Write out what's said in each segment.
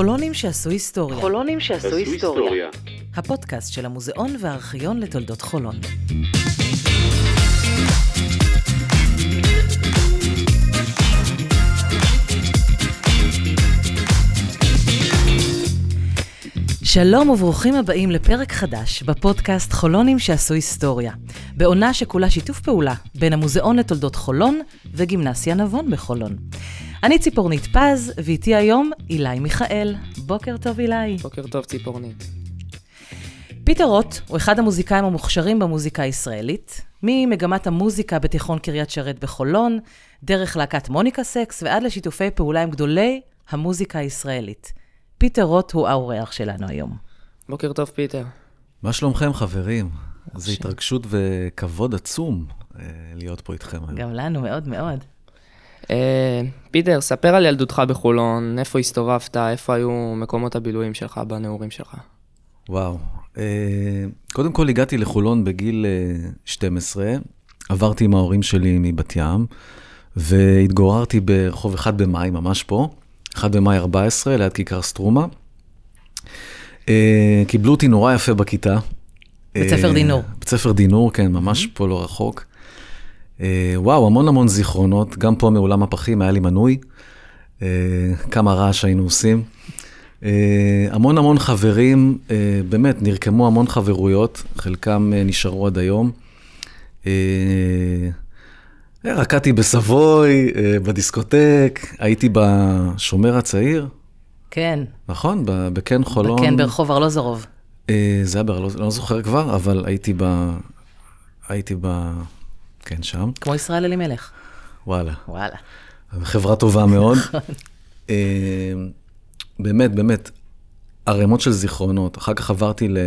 חולונים שעשו היסטוריה. חולונים שעשו היסטוריה. הפודקאסט של המוזיאון והארכיון לתולדות חולון. שלום וברוכים הבאים לפרק חדש בפודקאסט חולונים שעשו היסטוריה, בעונה שכולה שיתוף פעולה בין המוזיאון לתולדות חולון וגימנסיה נבון בחולון. אני ציפורנית פז, ואיתי היום אילי מיכאל. בוקר טוב אילי. בוקר טוב ציפורנית. פיטר רוט הוא אחד המוזיקאים המוכשרים במוזיקה הישראלית, ממגמת המוזיקה בתיכון קריית שרת בחולון, דרך להקת מוניקה סקס ועד לשיתופי פעולה עם גדולי המוזיקה הישראלית. פיטר רוט הוא האורח שלנו היום. בוקר טוב פיטר. מה שלומכם, חברים? זו התרגשות וכבוד עצום אה, להיות פה איתכם היום. גם לנו, מאוד מאוד. אה, פיטר, ספר על ילדותך בחולון, איפה הסתובבת, איפה היו מקומות הבילויים שלך בנעורים שלך. וואו. אה, קודם כל הגעתי לחולון בגיל אה, 12, עברתי עם ההורים שלי מבת ים, והתגוררתי ברחוב 1 במאי, ממש פה, 1 במאי 14, ליד כיכר סטרומה. אה, קיבלו אותי נורא יפה בכיתה. בית ספר אה, דינור. בית ספר דינור, כן, ממש פה לא רחוק. אה, וואו, המון המון זיכרונות, גם פה מאולם הפחים היה לי מנוי, אה, כמה רעש היינו עושים. אה, המון המון חברים, באמת, נרקמו המון חברויות, חלקם נשארו עד היום. רקדתי בסבוי, בדיסקוטק, הייתי בשומר הצעיר, כן, נכון? בקן חולון. כן, ברחוב ארלוזורוב. זה היה בארלוז, לא זוכר כבר, אבל הייתי ב... הייתי ב... כן, שם. כמו ישראל אלימלך. וואלה. וואלה. חברה טובה מאוד. אה, באמת, באמת, ערימות של זיכרונות. אחר כך עברתי ל...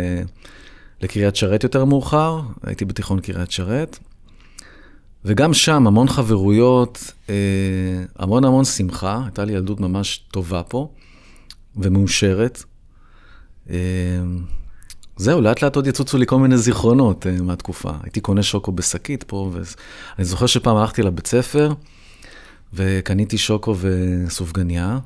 לקריית שרת יותר מאוחר, הייתי בתיכון קריית שרת. וגם שם המון חברויות, אה, המון המון שמחה, הייתה לי ילדות ממש טובה פה, ומאושרת. זהו, לאט לאט עוד יצוצו לי כל מיני זיכרונות אה, מהתקופה. הייתי קונה שוקו בשקית פה, ואני זוכר שפעם הלכתי לבית ספר, וקניתי שוקו וסופגניה.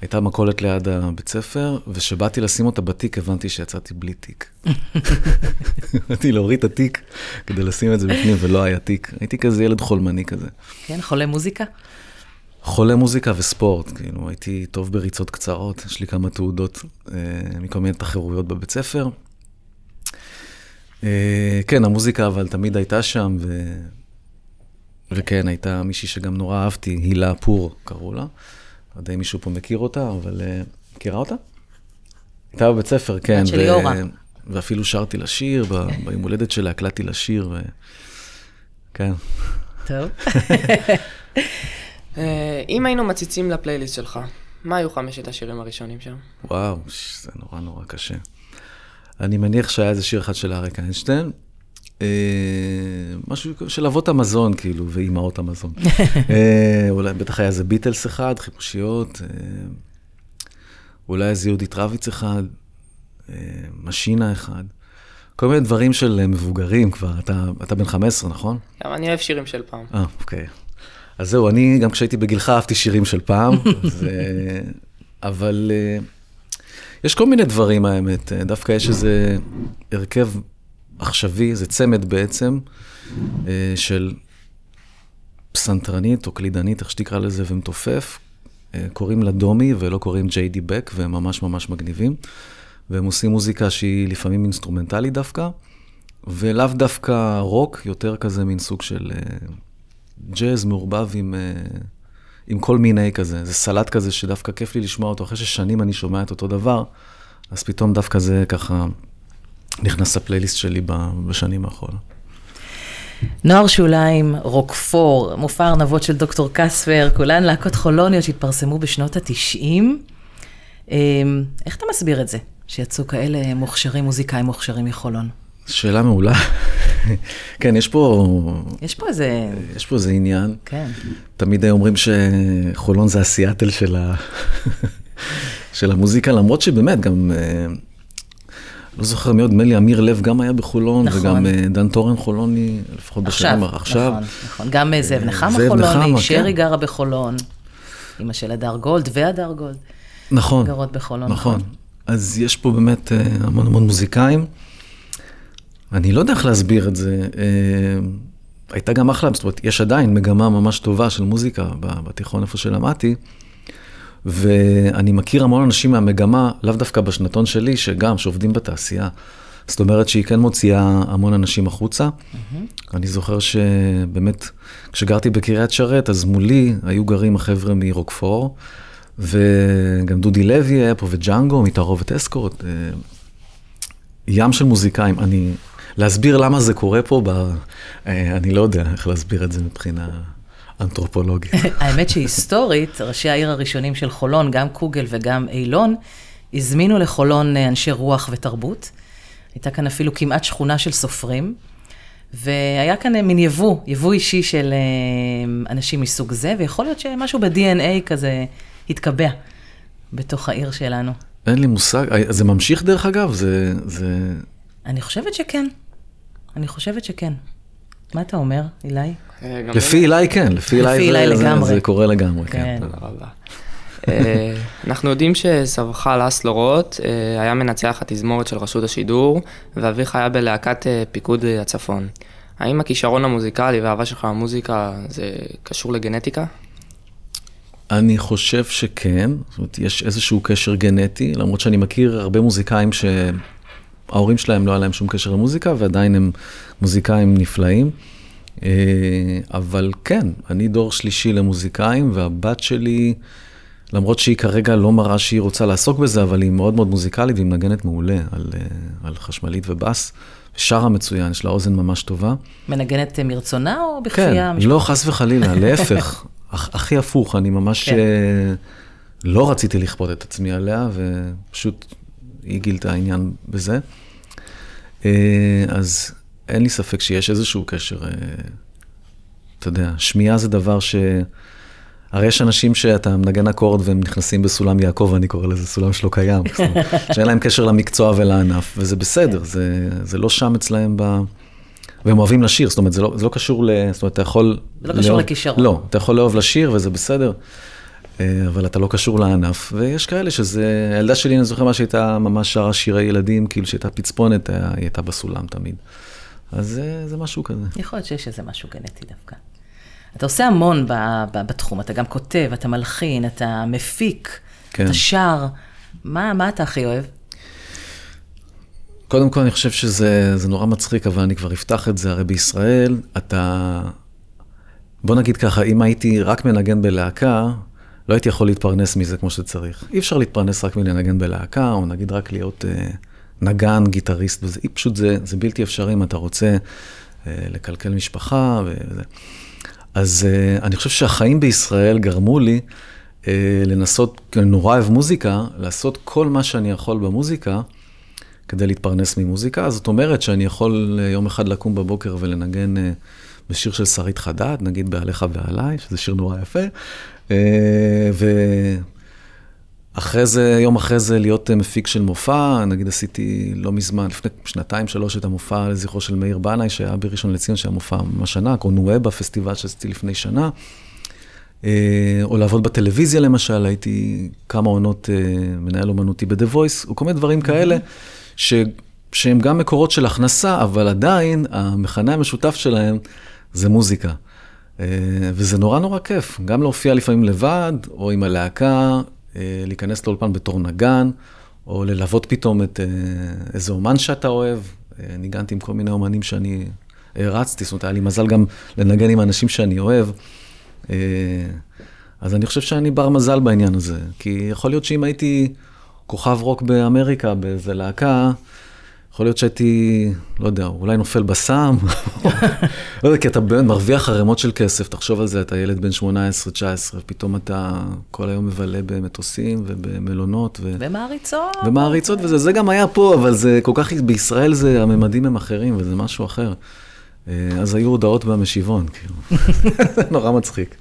הייתה מכולת ליד הבית ספר, וכשבאתי לשים אותה בתיק, הבנתי שיצאתי בלי תיק. באתי להוריד את התיק כדי לשים את זה בפנים, ולא היה תיק. הייתי כזה ילד חולמני כזה. כן, חולה מוזיקה? חולה מוזיקה וספורט, כאילו, הייתי טוב בריצות קצרות, יש לי כמה תעודות אה, מכל מיני תחרויות בבית ספר. אה, כן, המוזיקה אבל תמיד הייתה שם, ו... וכן, הייתה מישהי שגם נורא אהבתי, הילה פור קראו לה. לא יודע אם מישהו פה מכיר אותה, אבל אה, מכירה אותה? הייתה בבית ספר, כן. של ליאורה. ואפילו שרתי לה שיר, ב- ביום הולדת שלה הקלטתי לה שיר, ו... כן. טוב. אה, אם היינו מציצים לפלייליסט שלך, מה היו חמשת השירים הראשונים שם? וואו, זה נורא נורא קשה. אני מניח שהיה איזה שיר אחד של אריק איינשטיין, אה, משהו של אבות המזון, כאילו, ואימהות המזון. אה, אולי, בטח היה איזה ביטלס אחד, חיפושיות, אולי איזה יהודית רביץ אחד, משינה אחד. כל מיני דברים של מבוגרים כבר, אתה, אתה בן 15, נכון? גם אני אוהב שירים של פעם. אה, אוקיי. אז זהו, אני גם כשהייתי בגילך אהבתי שירים של פעם, ו... אבל אה, יש כל מיני דברים האמת, אה, דווקא יש איזה הרכב עכשווי, זה צמד בעצם, אה, של פסנתרנית או קלידנית, איך שתקרא לזה, ומתופף. קוראים לה דומי ולו קוראים ג'יי די בק, והם ממש ממש מגניבים. והם עושים מוזיקה שהיא לפעמים אינסטרומנטלית דווקא, ולאו דווקא רוק, יותר כזה מין סוג של ג'אז מעורבב עם, אה, עם כל מיני כזה. זה סלט כזה שדווקא כיף לי לשמוע אותו, אחרי ששנים אני שומע את אותו דבר, אז פתאום דווקא זה ככה נכנס לפלייליסט שלי בשנים האחרונות. נוער שוליים, רוקפור, מופע הארנבות של דוקטור קספר, כולן להקות חולוניות שהתפרסמו בשנות ה-90. איך אתה מסביר את זה, שיצאו כאלה מוכשרים, מוזיקאים מוכשרים מחולון? שאלה מעולה. כן, יש פה, יש פה איזה... יש פה איזה עניין. כן. תמיד אומרים שחולון זה הסיאטל של, ה... של המוזיקה, למרות שבאמת גם, אה, לא זוכר מי עוד, נדמה לי אמיר לב גם היה בחולון, נכון. וגם אה, דן טורן חולוני, לפחות בשנים עכשיו, עכשיו. נכון, נכון. גם אה, זאב נחמה זאב חולוני, נחמה, שרי כן. גרה בחולון, אימא של הדר גולד והדר גולד. נכון. גרות בחולון. נכון. אז יש פה באמת המון המון מוזיקאים. אני לא יודע איך להסביר את זה. אה, הייתה גם אחלה, זאת אומרת, יש עדיין מגמה ממש טובה של מוזיקה בתיכון איפה שלמדתי, ואני מכיר המון אנשים מהמגמה, לאו דווקא בשנתון שלי, שגם, שעובדים בתעשייה. זאת אומרת שהיא כן מוציאה המון אנשים החוצה. אני זוכר שבאמת, כשגרתי בקריית שרת, אז מולי היו גרים החבר'ה מרוקפור, וגם דודי לוי היה פה, וג'אנגו, מתערובת אסקורט. אה, ים של מוזיקאים. אני, להסביר למה זה קורה פה, ב, אה, אני לא יודע איך להסביר את זה מבחינה אנתרופולוגית. האמת שהיסטורית, ראשי העיר הראשונים של חולון, גם קוגל וגם אילון, הזמינו לחולון אה, אנשי רוח ותרבות. הייתה כאן אפילו כמעט שכונה של סופרים, והיה כאן אה, מין יבוא, יבוא אישי של אנשים מסוג זה, ויכול להיות שמשהו ב-DNA כזה התקבע בתוך העיר שלנו. אין לי מושג, זה ממשיך דרך אגב? זה, זה... אני חושבת שכן. אני חושבת שכן. מה אתה אומר, אילי? אה, לפי אילי כן, לפי אילי זה, קורה לגמרי, כן. כן. תודה רבה. אה, אנחנו יודעים שסבך לסלו רוט היה מנצח התזמורת של רשות השידור, ואביך היה בלהקת אה, פיקוד הצפון. האם הכישרון המוזיקלי והאהבה שלך למוזיקה זה קשור לגנטיקה? אני חושב שכן, זאת אומרת, יש איזשהו קשר גנטי, למרות שאני מכיר הרבה מוזיקאים שההורים שלהם לא היה להם שום קשר למוזיקה, ועדיין הם מוזיקאים נפלאים. אה, אבל כן, אני דור שלישי למוזיקאים, והבת שלי, למרות שהיא כרגע לא מראה שהיא רוצה לעסוק בזה, אבל היא מאוד מאוד מוזיקלית והיא מנגנת מעולה על, אה, על חשמלית ובאס. שרה מצוין, יש לה אוזן ממש טובה. מנגנת אה, מרצונה או בכפייה? כן? לא, חס וחלילה, להפך, הכ- הכי הפוך, אני ממש כן. לא רציתי לכפות את עצמי עליה, ופשוט היא גילתה עניין בזה. אה, אז אין לי ספק שיש איזשהו קשר, אה, אתה יודע, שמיעה זה דבר ש... הרי יש אנשים שאתה מנגן אקורד והם נכנסים בסולם יעקב, אני קורא לזה סולם שלא קיים, שאין להם קשר למקצוע ולענף, וזה בסדר, זה, זה לא שם אצלהם ב... והם אוהבים לשיר, זאת אומרת, זה לא, זה לא קשור ל... זאת אומרת, אתה יכול... זה לא קשור לאהוב- לכישרון. לא, אתה יכול לאהוב לשיר וזה בסדר, אבל אתה לא קשור לענף, ויש כאלה שזה... הילדה שלי, אני זוכר מה שהייתה ממש שרה שירי ילדים, כאילו שהייתה פצפונת, היא הייתה בסולם תמיד. אז זה, זה משהו כזה. יכול להיות שיש איזה משהו גנטי דווקא. אתה עושה המון ב, ב, בתחום, אתה גם כותב, אתה מלחין, אתה מפיק, כן. אתה שר. מה, מה אתה הכי אוהב? קודם כל, אני חושב שזה זה נורא מצחיק, אבל אני כבר אפתח את זה. הרי בישראל, אתה... בוא נגיד ככה, אם הייתי רק מנגן בלהקה, לא הייתי יכול להתפרנס מזה כמו שצריך. אי אפשר להתפרנס רק מלנגן בלהקה, או נגיד רק להיות אה, נגן, גיטריסט וזה. אי, פשוט זה, זה בלתי אפשרי אם אתה רוצה אה, לקלקל משפחה וזה. אז אה, אני חושב שהחיים בישראל גרמו לי אה, לנסות, כי אני נורא אוהב מוזיקה, לעשות כל מה שאני יכול במוזיקה. כדי להתפרנס ממוזיקה. זאת אומרת שאני יכול אה, יום אחד לקום בבוקר ולנגן אה, בשיר של שרית חדד, נגיד בעליך ועליי, שזה שיר נורא יפה. אה, ואחרי זה, יום אחרי זה להיות מפיק של מופע, נגיד עשיתי לא מזמן, לפני שנתיים, שלוש, את המופע לזכרו של מאיר בנאי, שהיה בראשון לציון, שהיה מופע ממש ענק, או נואבה, פסטיבל שעשיתי לפני שנה. או לעבוד בטלוויזיה למשל, הייתי כמה עונות מנהל אומנותי ב-The Voice, או כל מיני דברים כאלה, ש, שהם גם מקורות של הכנסה, אבל עדיין המכנה המשותף שלהם זה מוזיקה. אה, וזה נורא נורא כיף, גם להופיע לפעמים לבד, או עם הלהקה, אה, להיכנס לאולפן בתור נגן, או ללוות פתאום את אה, איזה אומן שאתה אוהב. ניגנתי עם כל מיני אומנים שאני הרצתי, זאת אומרת, היה לי מזל גם לנגן עם אנשים שאני אוהב. אז אני חושב שאני בר מזל בעניין הזה, כי יכול להיות שאם הייתי כוכב רוק באמריקה באיזה להקה, יכול להיות שהייתי, לא יודע, אולי נופל בסם, לא יודע, כי אתה באמת מרוויח ערימות של כסף, תחשוב על זה, אתה ילד בן 18-19, פתאום אתה כל היום מבלה במטוסים ובמלונות. ו... במעריצות. ומעריצות וזה, זה גם היה פה, אבל זה כל כך, בישראל זה, הממדים הם אחרים וזה משהו אחר. אה, אז היו הודעות במשיבון, כאילו. נורא מצחיק.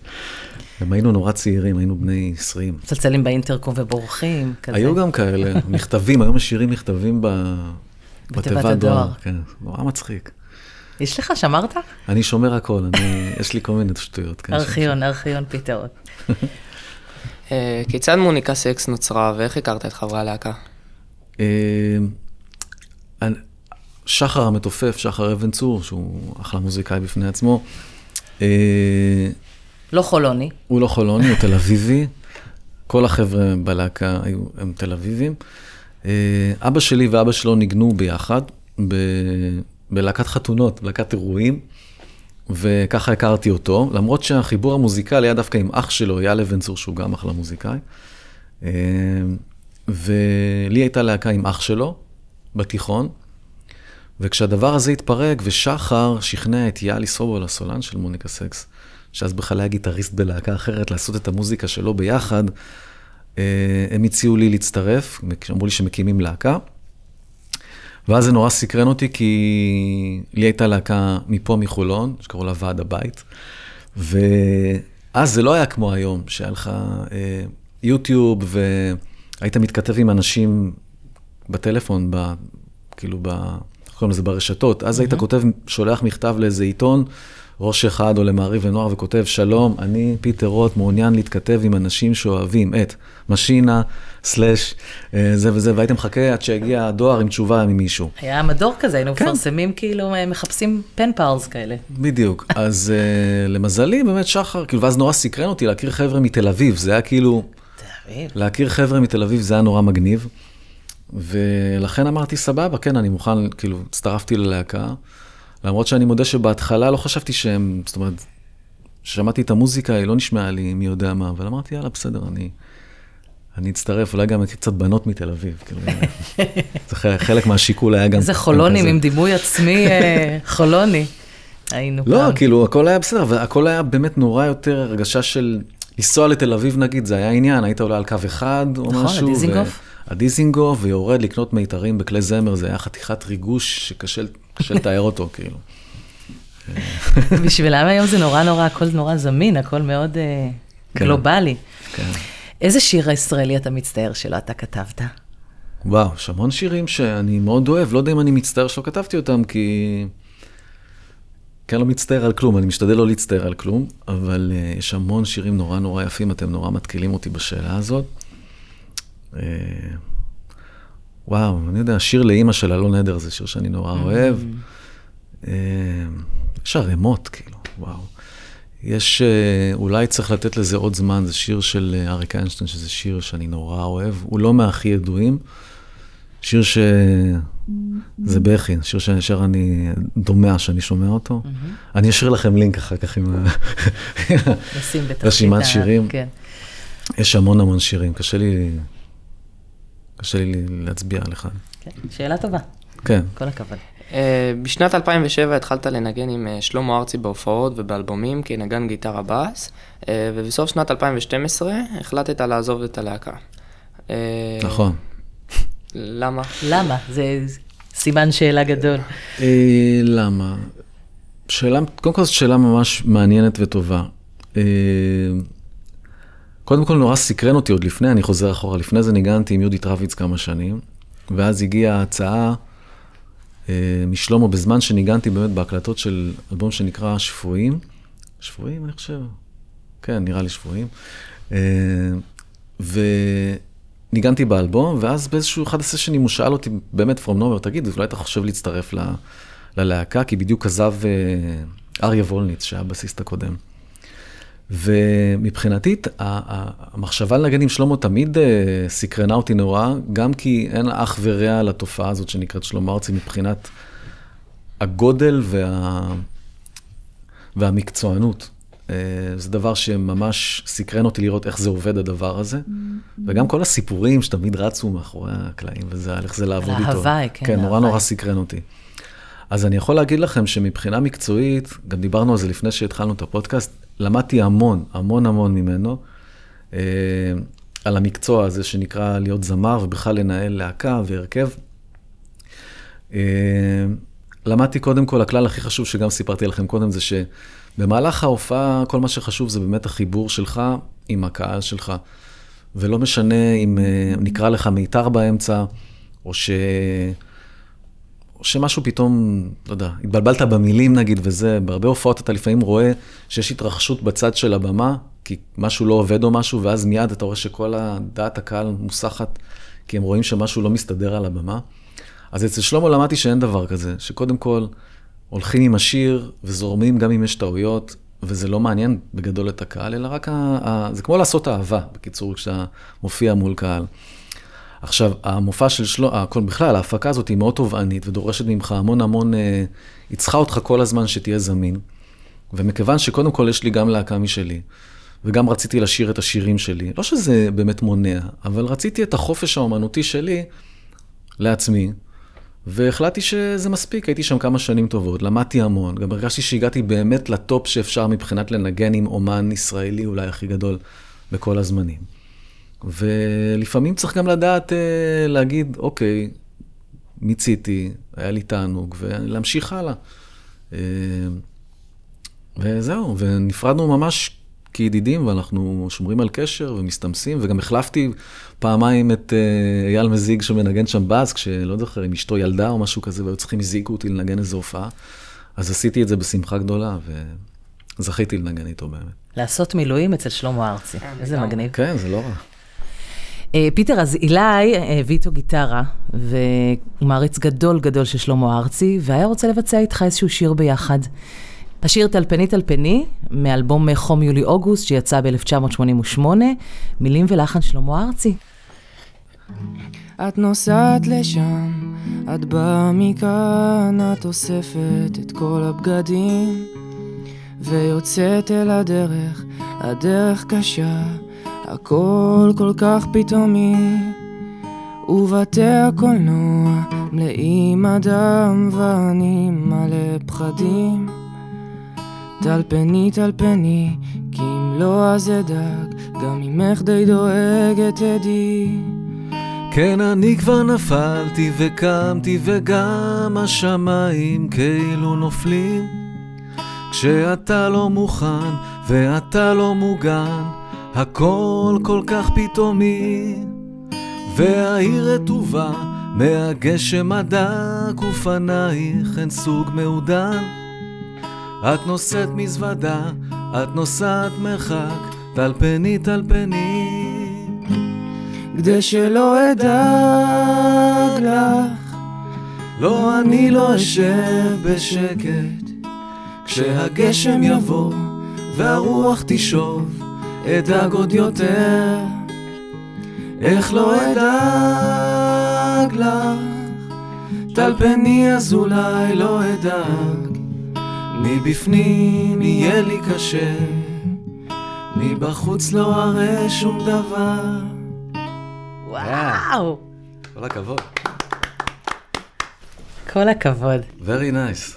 גם היינו נורא צעירים, היינו בני 20. מצלצלים באינטרקום ובורחים, כזה. היו גם כאלה, מכתבים, היום משאירים מכתבים ב... בתיבת הדואר. דואר. כן, נורא מצחיק. יש לך, שמרת? אני שומר הכל, אני, יש לי כל מיני שטויות. כן, ארכיון, ארכיון פתעות. אה, כיצד מוניקה סקס נוצרה ואיך הכרת את חברי הלהקה? אה, אני- שחר המתופף, שחר אבן צור, שהוא אחלה מוזיקאי בפני עצמו, אה, לא חולוני. הוא לא חולוני, הוא תל אביבי. כל החבר'ה בלהקה היו, הם תל אביבים. אה, אבא שלי ואבא שלו ניגנו ביחד ב, בלהקת חתונות, בלהקת אירועים, וככה הכרתי אותו, למרות שהחיבור המוזיקלי היה דווקא עם אח שלו, אייל אבן צור, שהוא גם אחלה מוזיקאי. אה, ולי הייתה להקה עם אח שלו בתיכון, וכשהדבר הזה התפרק, ושחר שכנע את יאלי סובול, הסולן של מוניקה סקס, שאז בכלל היה גיטריסט בלהקה אחרת, לעשות את המוזיקה שלו ביחד, אה, הם הציעו לי להצטרף, אמרו לי שמקימים להקה. ואז זה נורא סקרן אותי, כי לי הייתה להקה מפה, מחולון, שקראו לה ועד הבית. ואז זה לא היה כמו היום, שהיה לך אה, יוטיוב, והיית מתכתב עם אנשים בטלפון, ב, כאילו, ב, איך קוראים לזה, ברשתות. אז היית כותב, שולח מכתב לאיזה עיתון, ראש אחד או למעריב ונוער, וכותב, שלום, אני פיטר רוט, מעוניין להתכתב עם אנשים שאוהבים את משינה, slash, אה, זה וזה, והיית מחכה עד שהגיע הדואר עם תשובה ממישהו. היה מדור כזה, היינו כן. מפרסמים כאילו, אה, מחפשים pen pals כאלה. בדיוק. אז אה, למזלי, באמת שחר, כאילו, ואז נורא סקרן אותי להכיר חבר'ה מתל אביב, זה היה כאילו, תל אביב. להכיר חבר'ה מתל אביב זה היה נורא מגניב. ולכן אמרתי, סבבה, כן, אני מוכן, כאילו, הצטרפתי ללהקה, למרות שאני מודה שבהתחלה לא חשבתי שהם, זאת אומרת, כששמעתי את המוזיקה, היא לא נשמעה לי מי יודע מה, אבל אמרתי, יאללה, בסדר, אני, אני אצטרף, אולי גם קצת בנות מתל אביב, כאילו, זה חלק, חלק מהשיקול היה גם... גם חולונים. עם דימוי עצמי אה, חולוני. היינו לא, פעם. כאילו, הכל היה בסדר, והכל היה באמת נורא יותר הרגשה של לנסוע לתל אביב, נגיד, זה היה עניין, היית עולה על קו אחד או נכון, משהו. הדיזינגוף. ו- הדיזינגוף, ויורד לקנות מיתרים בכלי זמר, זה היה חתיכת ריגוש שקשה קשה לתאר אותו, כאילו. בשבילם היום זה נורא נורא, הכל נורא זמין, הכל מאוד אה, כן. גלובלי. כן. איזה שיר ישראלי אתה מצטער שלא אתה כתבת? וואו, יש המון שירים שאני מאוד אוהב, לא יודע אם אני מצטער שלא כתבתי אותם, כי... כי אני לא מצטער על כלום, אני משתדל לא להצטער על כלום, אבל uh, יש המון שירים נורא נורא יפים, אתם נורא מתקילים אותי בשאלה הזאת. Uh, וואו, אני יודע, שיר לאימא של אלון עדר זה שיר שאני נורא אוהב. Uh, יש ערימות, כאילו, וואו. יש, אה, אולי צריך לתת לזה עוד זמן, זה שיר של אה, אריק איינשטיין, שזה שיר שאני נורא אוהב. הוא לא מהכי ידועים. שיר ש... זה בכי, שיר שישר אני דומע שאני שומע אותו. אני אשאיר לכם לינק אחר כך עם רשימת שירים. כן. יש המון המון שירים, קשה לי... קשה לי להצביע על אחד. כן, שאלה טובה, כן. כל הכבוד. אה, בשנת 2007 התחלת לנגן עם אה, שלמה ארצי בהופעות ובאלבומים כנגן גיטרה בס, אה, ובסוף שנת 2012 החלטת לעזוב את הלהקה. אה, נכון. למה? למה? זה סימן שאלה גדול. אה, למה? שאלה, קודם כל זו שאלה ממש מעניינת וטובה. קודם כל נורא סקרן אותי עוד לפני, אני חוזר אחורה, לפני זה ניגנתי עם יהודית רביץ כמה שנים, ואז הגיעה ההצעה אה, משלמה בזמן שניגנתי באמת בהקלטות של אלבום שנקרא שפויים. שפויים, אני חושב? כן, נראה לי שפויים. אה, וניגנתי באלבום, ואז באיזשהו אחד הסשנים הוא שאל אותי, באמת from nowhere, תגיד, אולי אתה חושב להצטרף ל- ללהקה? כי בדיוק עזב אה, אריה וולניץ, שהיה הבסיסט הקודם. ומבחינתי, המחשבה לנגן שלמה תמיד אה, סקרנה אותי נורא, גם כי אין אח ורע לתופעה הזאת שנקראת שלמה ארצי מבחינת הגודל וה... והמקצוענות. אה, זה דבר שממש סקרן אותי לראות איך זה עובד הדבר הזה. וגם כל הסיפורים שתמיד רצו מאחורי הקלעים, וזה, על איך זה לעבוד איתו. ההוואי, כן, כן, נורא. נורא סקרן אותי. אז אני יכול להגיד לכם שמבחינה מקצועית, גם דיברנו על זה לפני שהתחלנו את הפודקאסט, למדתי המון, המון המון ממנו, אה, על המקצוע הזה שנקרא להיות זמר, ובכלל לנהל להקה והרכב. אה, למדתי קודם כל, הכלל הכי חשוב שגם סיפרתי לכם קודם, זה שבמהלך ההופעה, כל מה שחשוב זה באמת החיבור שלך עם הקהל שלך. ולא משנה אם אה, נקרא לך מיתר באמצע, או ש... או שמשהו פתאום, לא יודע, התבלבלת במילים נגיד וזה, בהרבה הופעות אתה לפעמים רואה שיש התרחשות בצד של הבמה, כי משהו לא עובד או משהו, ואז מיד אתה רואה שכל דעת הקהל מוסחת, כי הם רואים שמשהו לא מסתדר על הבמה. אז אצל שלמה למדתי שאין דבר כזה, שקודם כל הולכים עם השיר וזורמים גם אם יש טעויות, וזה לא מעניין בגדול את הקהל, אלא רק, ה, ה, זה כמו לעשות אהבה, בקיצור, כשאתה מופיע מול קהל. עכשיו, המופע של שלמה, בכלל, ההפקה הזאת היא מאוד תובענית ודורשת ממך המון המון, אה, היא צריכה אותך כל הזמן שתהיה זמין. ומכיוון שקודם כל יש לי גם להקה משלי, וגם רציתי לשיר את השירים שלי, לא שזה באמת מונע, אבל רציתי את החופש האומנותי שלי לעצמי, והחלטתי שזה מספיק, הייתי שם כמה שנים טובות, למדתי המון, גם הרגשתי שהגעתי באמת לטופ שאפשר מבחינת לנגן עם אומן ישראלי אולי הכי גדול בכל הזמנים. ולפעמים צריך גם לדעת אה, להגיד, אוקיי, מיציתי, היה לי תענוג, ולהמשיך הלאה. אה, וזהו, ונפרדנו ממש כידידים, ואנחנו שומרים על קשר ומסתמסים, וגם החלפתי פעמיים את uh, אייל מזיג שמנגן שם באז, כשלא זוכר אם אשתו ילדה או משהו כזה, והיו צריכים, הזעיקו אותי לנגן איזו הופעה. אז עשיתי את זה בשמחה גדולה, וזכיתי לנגן איתו באמת. לעשות מילואים אצל שלמה ארצי, איזה מגניב. כן, זה לא רע. אה, פיטר, אז אילי הביא איתו גיטרה, והוא מעריץ גדול גדול של שלמה ארצי, והיה רוצה לבצע איתך איזשהו שיר ביחד. השיר טלפני טלפני, מאלבום חום יולי-אוגוסט, שיצא ב-1988, מילים ולחן שלמה ארצי. את נוסעת לשם, את באה מכאן, את אוספת את כל הבגדים, ויוצאת אל הדרך, הדרך קשה, הכל כל כך פתאומי. ובתי הקולנוע מלאים אדם ואני מלא פחדים. טלפני טלפני, כי אם לא אז אדאג, גם ממך די דואגת עדי. כן, אני כבר נפלתי וקמתי וגם השמיים כאילו נופלים. כשאתה לא מוכן ואתה לא מוגן, הכל כל כך פתאומי. והעיר רטובה מהגשם הדק ופנייך הן סוג מעודן. את נושאת מזוודה, את נוסעת מרחק, טלפני טלפני. כדי שלא אדאג לך, לא אני לא אשב בשקט, כשהגשם יבוא והרוח תשוב, אדאג עוד יותר. איך לא אדאג לך, טלפני אז אולי לא אדאג. מבפנים יהיה לי קשה, מבחוץ לא אראה שום דבר. וואו! כל הכבוד. כל הכבוד. Very nice.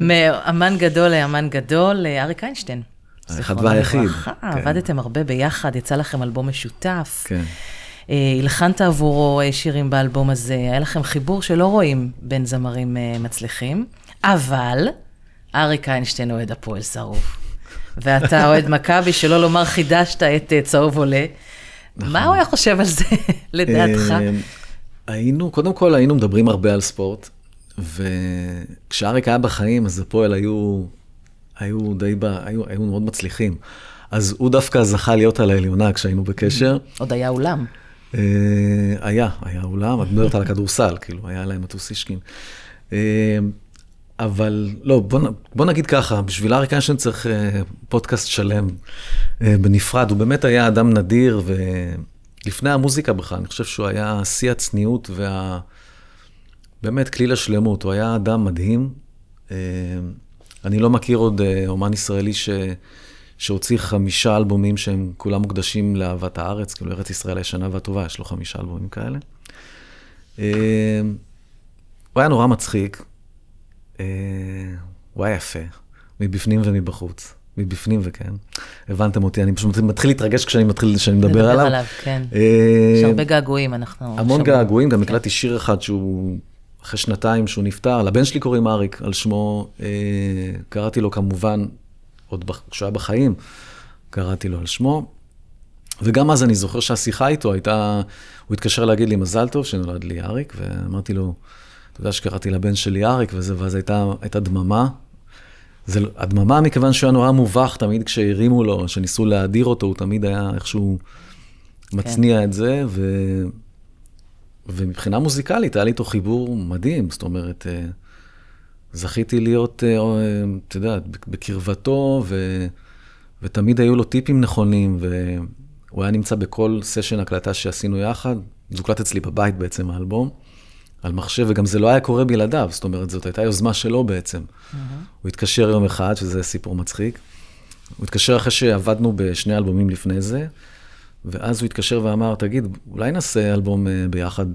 מאמן גדול לאמן לאמן אריק איינשטיין. האחד והיחיד. כן. עבדתם הרבה ביחד, יצא לכם אלבום משותף. כן. אה, הלחנת עבורו אה, שירים באלבום הזה, היה לכם חיבור שלא רואים בין זמרים אה, מצליחים, אבל אריק איינשטיין אוהד הפועל שרוף. ואתה אוהד מכבי, שלא לומר חידשת את צהוב עולה. נכון. מה הוא היה חושב על זה, לדעתך? היינו, קודם כל היינו מדברים הרבה על ספורט, וכשאריק היה בחיים, אז הפועל היו, היו די, ב, היו, היו מאוד מצליחים. אז הוא דווקא זכה להיות על העליונה כשהיינו בקשר. עוד היה אולם. אה, היה, היה אולם, את מדברת על הכדורסל, כאילו, היה להם מטוסישקין. אבל לא, בוא, בוא נגיד ככה, בשביל אריק איינשטיין צריך uh, פודקאסט שלם בנפרד. הוא באמת היה אדם נדיר, ולפני המוזיקה בכלל, אני חושב שהוא היה שיא הצניעות וה... באמת כליל השלמות. הוא היה אדם מדהים. אני לא מכיר עוד uh, אומן ישראלי ש... שהוציא חמישה אלבומים שהם כולם מוקדשים לאהבת הארץ, כאילו ארץ ישראל הישנה והטובה, יש לו חמישה אלבומים כאלה. Uh, הוא היה נורא מצחיק. אה, הוא היה יפה, מבפנים ומבחוץ. מבפנים וכן. הבנתם אותי, אני פשוט מתחיל להתרגש כשאני מתחיל, כשאני מדבר עליו. מדבר עליו, כן. אה, יש הרבה געגועים, אנחנו... המון געגועים, גם כן. הקלטתי שיר אחד שהוא, אחרי שנתיים שהוא נפטר, לבן שלי קוראים אריק, על שמו, אה, קראתי לו כמובן, עוד כשהוא היה בחיים, קראתי לו על שמו. וגם אז אני זוכר שהשיחה איתו הייתה, הוא התקשר להגיד לי מזל טוב שנולד לי אריק, ואמרתי לו, אתה יודע שקראתי לבן שלי אריק וזה, ואז הייתה, הייתה דממה. זה, לא- הדממה, מכיוון שהוא היה נורא מובך, תמיד כשהרימו לו, שניסו להדיר אותו, הוא תמיד היה איכשהו מצניע כן. את זה, ו... ומבחינה מוזיקלית היה לי איתו חיבור מדהים, זאת אומרת, אה, זכיתי להיות, אה, אתה יודע, בקרבתו, ו... ותמיד היו לו טיפים נכונים, והוא היה נמצא בכל סשן הקלטה שעשינו יחד, זה הוקלט אצלי בבית בעצם, האלבום. על מחשב, וגם זה לא היה קורה בלעדיו, זאת אומרת, זאת הייתה יוזמה שלו בעצם. Mm-hmm. הוא התקשר יום אחד, שזה סיפור מצחיק. הוא התקשר אחרי שעבדנו בשני אלבומים לפני זה, ואז הוא התקשר ואמר, תגיד, אולי נעשה אלבום אה, ביחד,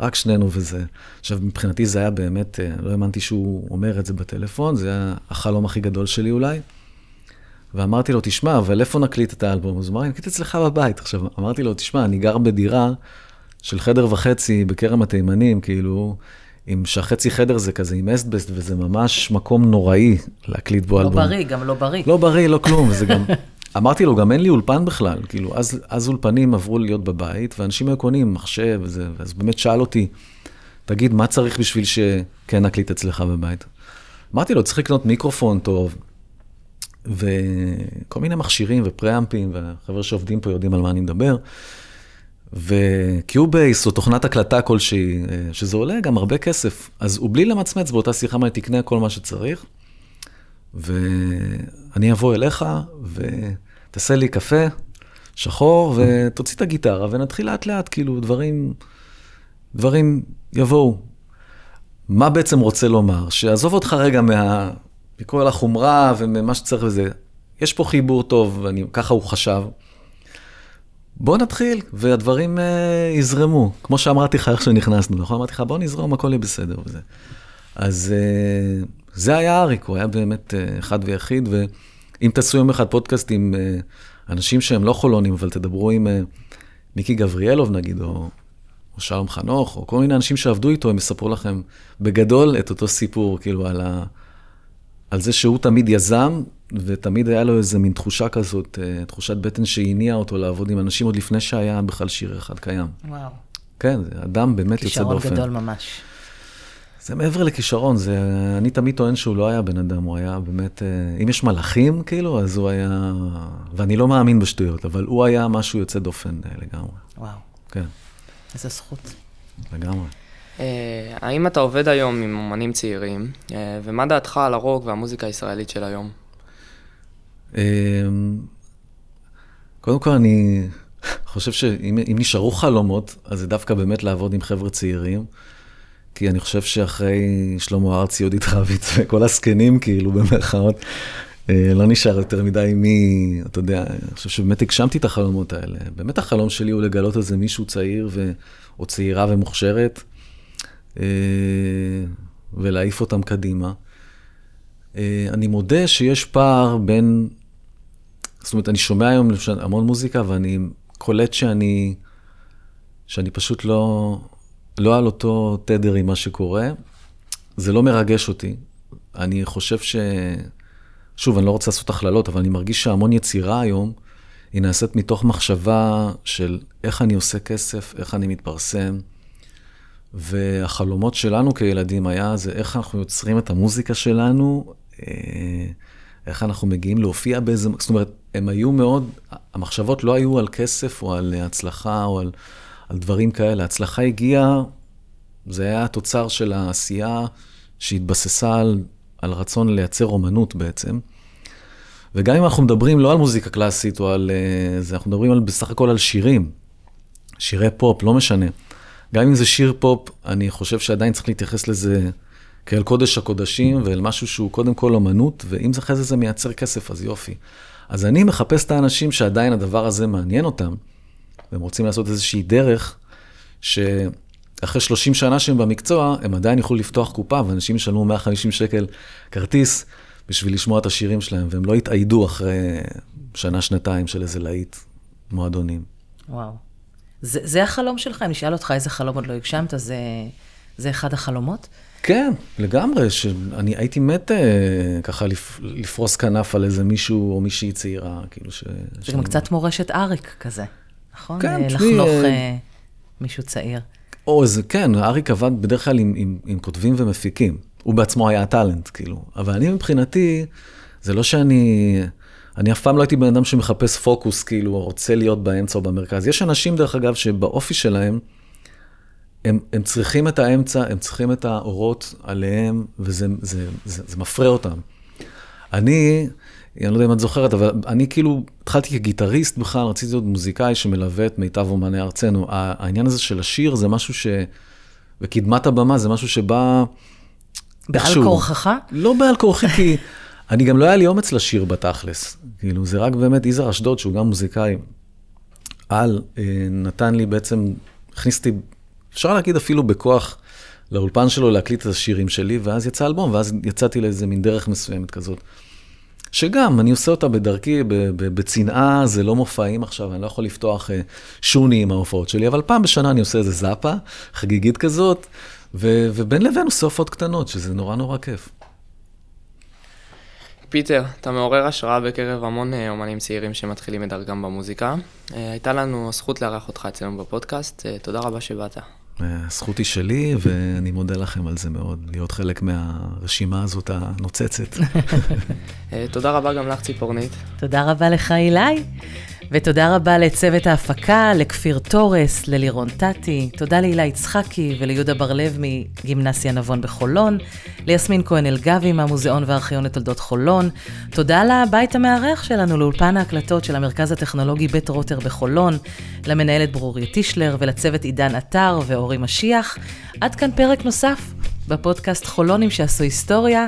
רק שנינו וזה. עכשיו, מבחינתי זה היה באמת, אה, לא האמנתי שהוא אומר את זה בטלפון, זה היה החלום הכי גדול שלי אולי. ואמרתי לו, תשמע, אבל איפה נקליט את האלבום? אז הוא אמר לי, נקליט אצלך בבית. עכשיו, אמרתי לו, תשמע, אני גר בדירה של חדר וחצי בכרם התימנים, כאילו, עם שהחצי חדר זה כזה עם אסטבסט, וזה ממש מקום נוראי להקליט בו לא אלבום. לא בריא, גם לא בריא. לא בריא, לא כלום, וזה גם... אמרתי לו, גם אין לי אולפן בכלל, כאילו, אז, אז אולפנים עברו להיות בבית, ואנשים היו קונים מחשב וזה, ואז באמת שאל אותי, תגיד, מה צריך בשביל שכן נקליט אצלך בבית? אמרתי לו, צריך לקנות מיקרופון טוב, וכל מיני מכשירים ופריאמפים, והחבר'ה שעובדים פה יודעים על מה אני מדבר. ו Cubase או תוכנת הקלטה כלשהי, אה, שזה עולה גם הרבה כסף. אז הוא בלי למצמץ באותה שיחה, לי, תקנה כל מה שצריך, ואני אבוא אליך, ותעשה לי קפה שחור, ותוציא את הגיטרה, ונתחיל לאט לאט, כאילו, דברים, דברים יבואו. מה בעצם רוצה לומר? שעזוב אותך רגע מה, מכל החומרה וממה שצריך וזה. יש פה חיבור טוב, ואני, ככה הוא חשב. בוא נתחיל, והדברים uh, יזרמו. כמו שאמרתי לך איך שנכנסנו, נכון? אמרתי לך, בוא נזרום, הכל יהיה בסדר וזה. אז uh, זה היה אריק, הוא היה באמת uh, אחד ויחיד, ואם תעשו יום אחד פודקאסט עם uh, אנשים שהם לא חולונים, אבל תדברו עם uh, מיקי גבריאלוב נגיד, או, או שלום חנוך, או כל מיני אנשים שעבדו איתו, הם יספרו לכם בגדול את אותו סיפור, כאילו, על, ה, על זה שהוא תמיד יזם, ותמיד היה לו איזה מין תחושה כזאת, אה, תחושת בטן שהניעה אותו לעבוד עם אנשים עוד לפני שהיה בכלל שיר אחד קיים. וואו. כן, אדם באמת יוצא דופן. כישרון גדול ממש. זה מעבר לכישרון, זה, אני תמיד טוען שהוא לא היה בן אדם, הוא היה באמת, אה, אם יש מלאכים כאילו, אז הוא היה, ואני לא מאמין בשטויות, אבל הוא היה משהו יוצא דופן אה, לגמרי. וואו. כן. איזה זכות. לגמרי. האם אתה עובד היום עם אומנים צעירים, ומה דעתך על הרוק והמוזיקה הישראלית של היום? אמ, קודם כל, אני חושב שאם נשארו חלומות, אז זה דווקא באמת לעבוד עם חבר'ה צעירים. כי אני חושב שאחרי שלמה ארצי, יהודית רביץ וכל הזקנים, כאילו, במרכאות, אה, לא נשאר יותר מדי מי, אתה יודע, אני חושב שבאמת הגשמתי את החלומות האלה. באמת החלום שלי הוא לגלות איזה מישהו צעיר ו... או צעירה ומוכשרת, אה, ולהעיף אותם קדימה. אה, אני מודה שיש פער בין זאת אומרת, אני שומע היום המון מוזיקה ואני קולט שאני, שאני פשוט לא, לא על אותו תדר עם מה שקורה. זה לא מרגש אותי. אני חושב ש... שוב, אני לא רוצה לעשות הכללות, אבל אני מרגיש שהמון יצירה היום, היא נעשית מתוך מחשבה של איך אני עושה כסף, איך אני מתפרסם. והחלומות שלנו כילדים היה זה איך אנחנו יוצרים את המוזיקה שלנו, אה, איך אנחנו מגיעים להופיע באיזה, זאת אומרת, הם היו מאוד, המחשבות לא היו על כסף או על הצלחה או על, על דברים כאלה. ההצלחה הגיעה, זה היה התוצר של העשייה שהתבססה על, על רצון לייצר אומנות בעצם. וגם אם אנחנו מדברים לא על מוזיקה קלאסית או על אה, זה, אנחנו מדברים על, בסך הכל על שירים, שירי פופ, לא משנה. גם אם זה שיר פופ, אני חושב שעדיין צריך להתייחס לזה כאל קודש הקודשים ואל משהו שהוא קודם כל אומנות, ואם זה אחרי זה זה מייצר כסף, אז יופי. אז אני מחפש את האנשים שעדיין הדבר הזה מעניין אותם, והם רוצים לעשות איזושהי דרך, שאחרי 30 שנה שהם במקצוע, הם עדיין יוכלו לפתוח קופה, ואנשים ישלמו 150 שקל כרטיס בשביל לשמוע את השירים שלהם, והם לא יתאיידו אחרי שנה, שנתיים של איזה להיט מועדונים. וואו. זה, זה החלום שלך? אם נשאל אותך איזה חלום עוד לא הגשמת, זה, זה אחד החלומות? כן, לגמרי, שאני הייתי מת אה, ככה לפ, לפרוס כנף על איזה מישהו או מישהי צעירה, כאילו ש... זה גם קצת מורשת אריק כזה, נכון? כן, תשמעי... לחנוך אה, אה, מישהו צעיר. או זה, כן, אריק עבד בדרך כלל עם, עם, עם כותבים ומפיקים. הוא בעצמו היה הטאלנט, כאילו. אבל אני מבחינתי, זה לא שאני... אני אף פעם לא הייתי בן אדם שמחפש פוקוס, כאילו, או רוצה להיות באמצע או במרכז. יש אנשים, דרך אגב, שבאופי שלהם, הם, הם צריכים את האמצע, הם צריכים את האורות עליהם, וזה זה, זה, זה מפרה אותם. אני, אני לא יודע אם את זוכרת, אבל אני כאילו התחלתי כגיטריסט בכלל, רציתי להיות מוזיקאי שמלווה את מיטב אומני ארצנו. העניין הזה של השיר זה משהו ש... וקדמת הבמה זה משהו שבא... בעל כורחך? לא בעל כורחי, כי אני גם לא היה לי אומץ לשיר בתכלס. כאילו, זה רק באמת יזהר אשדוד, שהוא גם מוזיקאי על, אה, נתן לי בעצם, הכניס אותי, אפשר להגיד אפילו בכוח, לאולפן שלו להקליט את השירים שלי, ואז יצא אלבום, ואז יצאתי לאיזה מין דרך מסוימת כזאת. שגם, אני עושה אותה בדרכי, בצנעה, זה לא מופעים עכשיו, אני לא יכול לפתוח אה, שוני עם ההופעות שלי, אבל פעם בשנה אני עושה איזה זאפה, חגיגית כזאת, ו, ובין לבין עושה הופעות קטנות, שזה נורא נורא כיף. פיטר, אתה מעורר השראה בקרב המון אה, אומנים צעירים שמתחילים את דרכם במוזיקה. אה, הייתה לנו הזכות לארח אותך אצלנו בפודקאסט, תודה רבה שבאת. הזכות היא שלי, ואני מודה לכם על זה מאוד, להיות חלק מהרשימה הזאת הנוצצת. תודה רבה גם לך, ציפורנית. תודה רבה לך, אילי. ותודה רבה לצוות ההפקה, לכפיר תורס, ללירון טאטי, תודה להילה יצחקי וליהודה בר-לב מגימנסיה נבון בחולון, ליסמין כהן אלגבי מהמוזיאון והארכיון לתולדות חולון, תודה לבית המארח שלנו, לאולפן ההקלטות של המרכז הטכנולוגי בית רוטר בחולון, למנהלת ברוריה טישלר ולצוות עידן עטר ואורי משיח. עד כאן פרק נוסף בפודקאסט חולונים שעשו היסטוריה.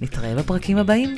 נתראה בפרקים הבאים.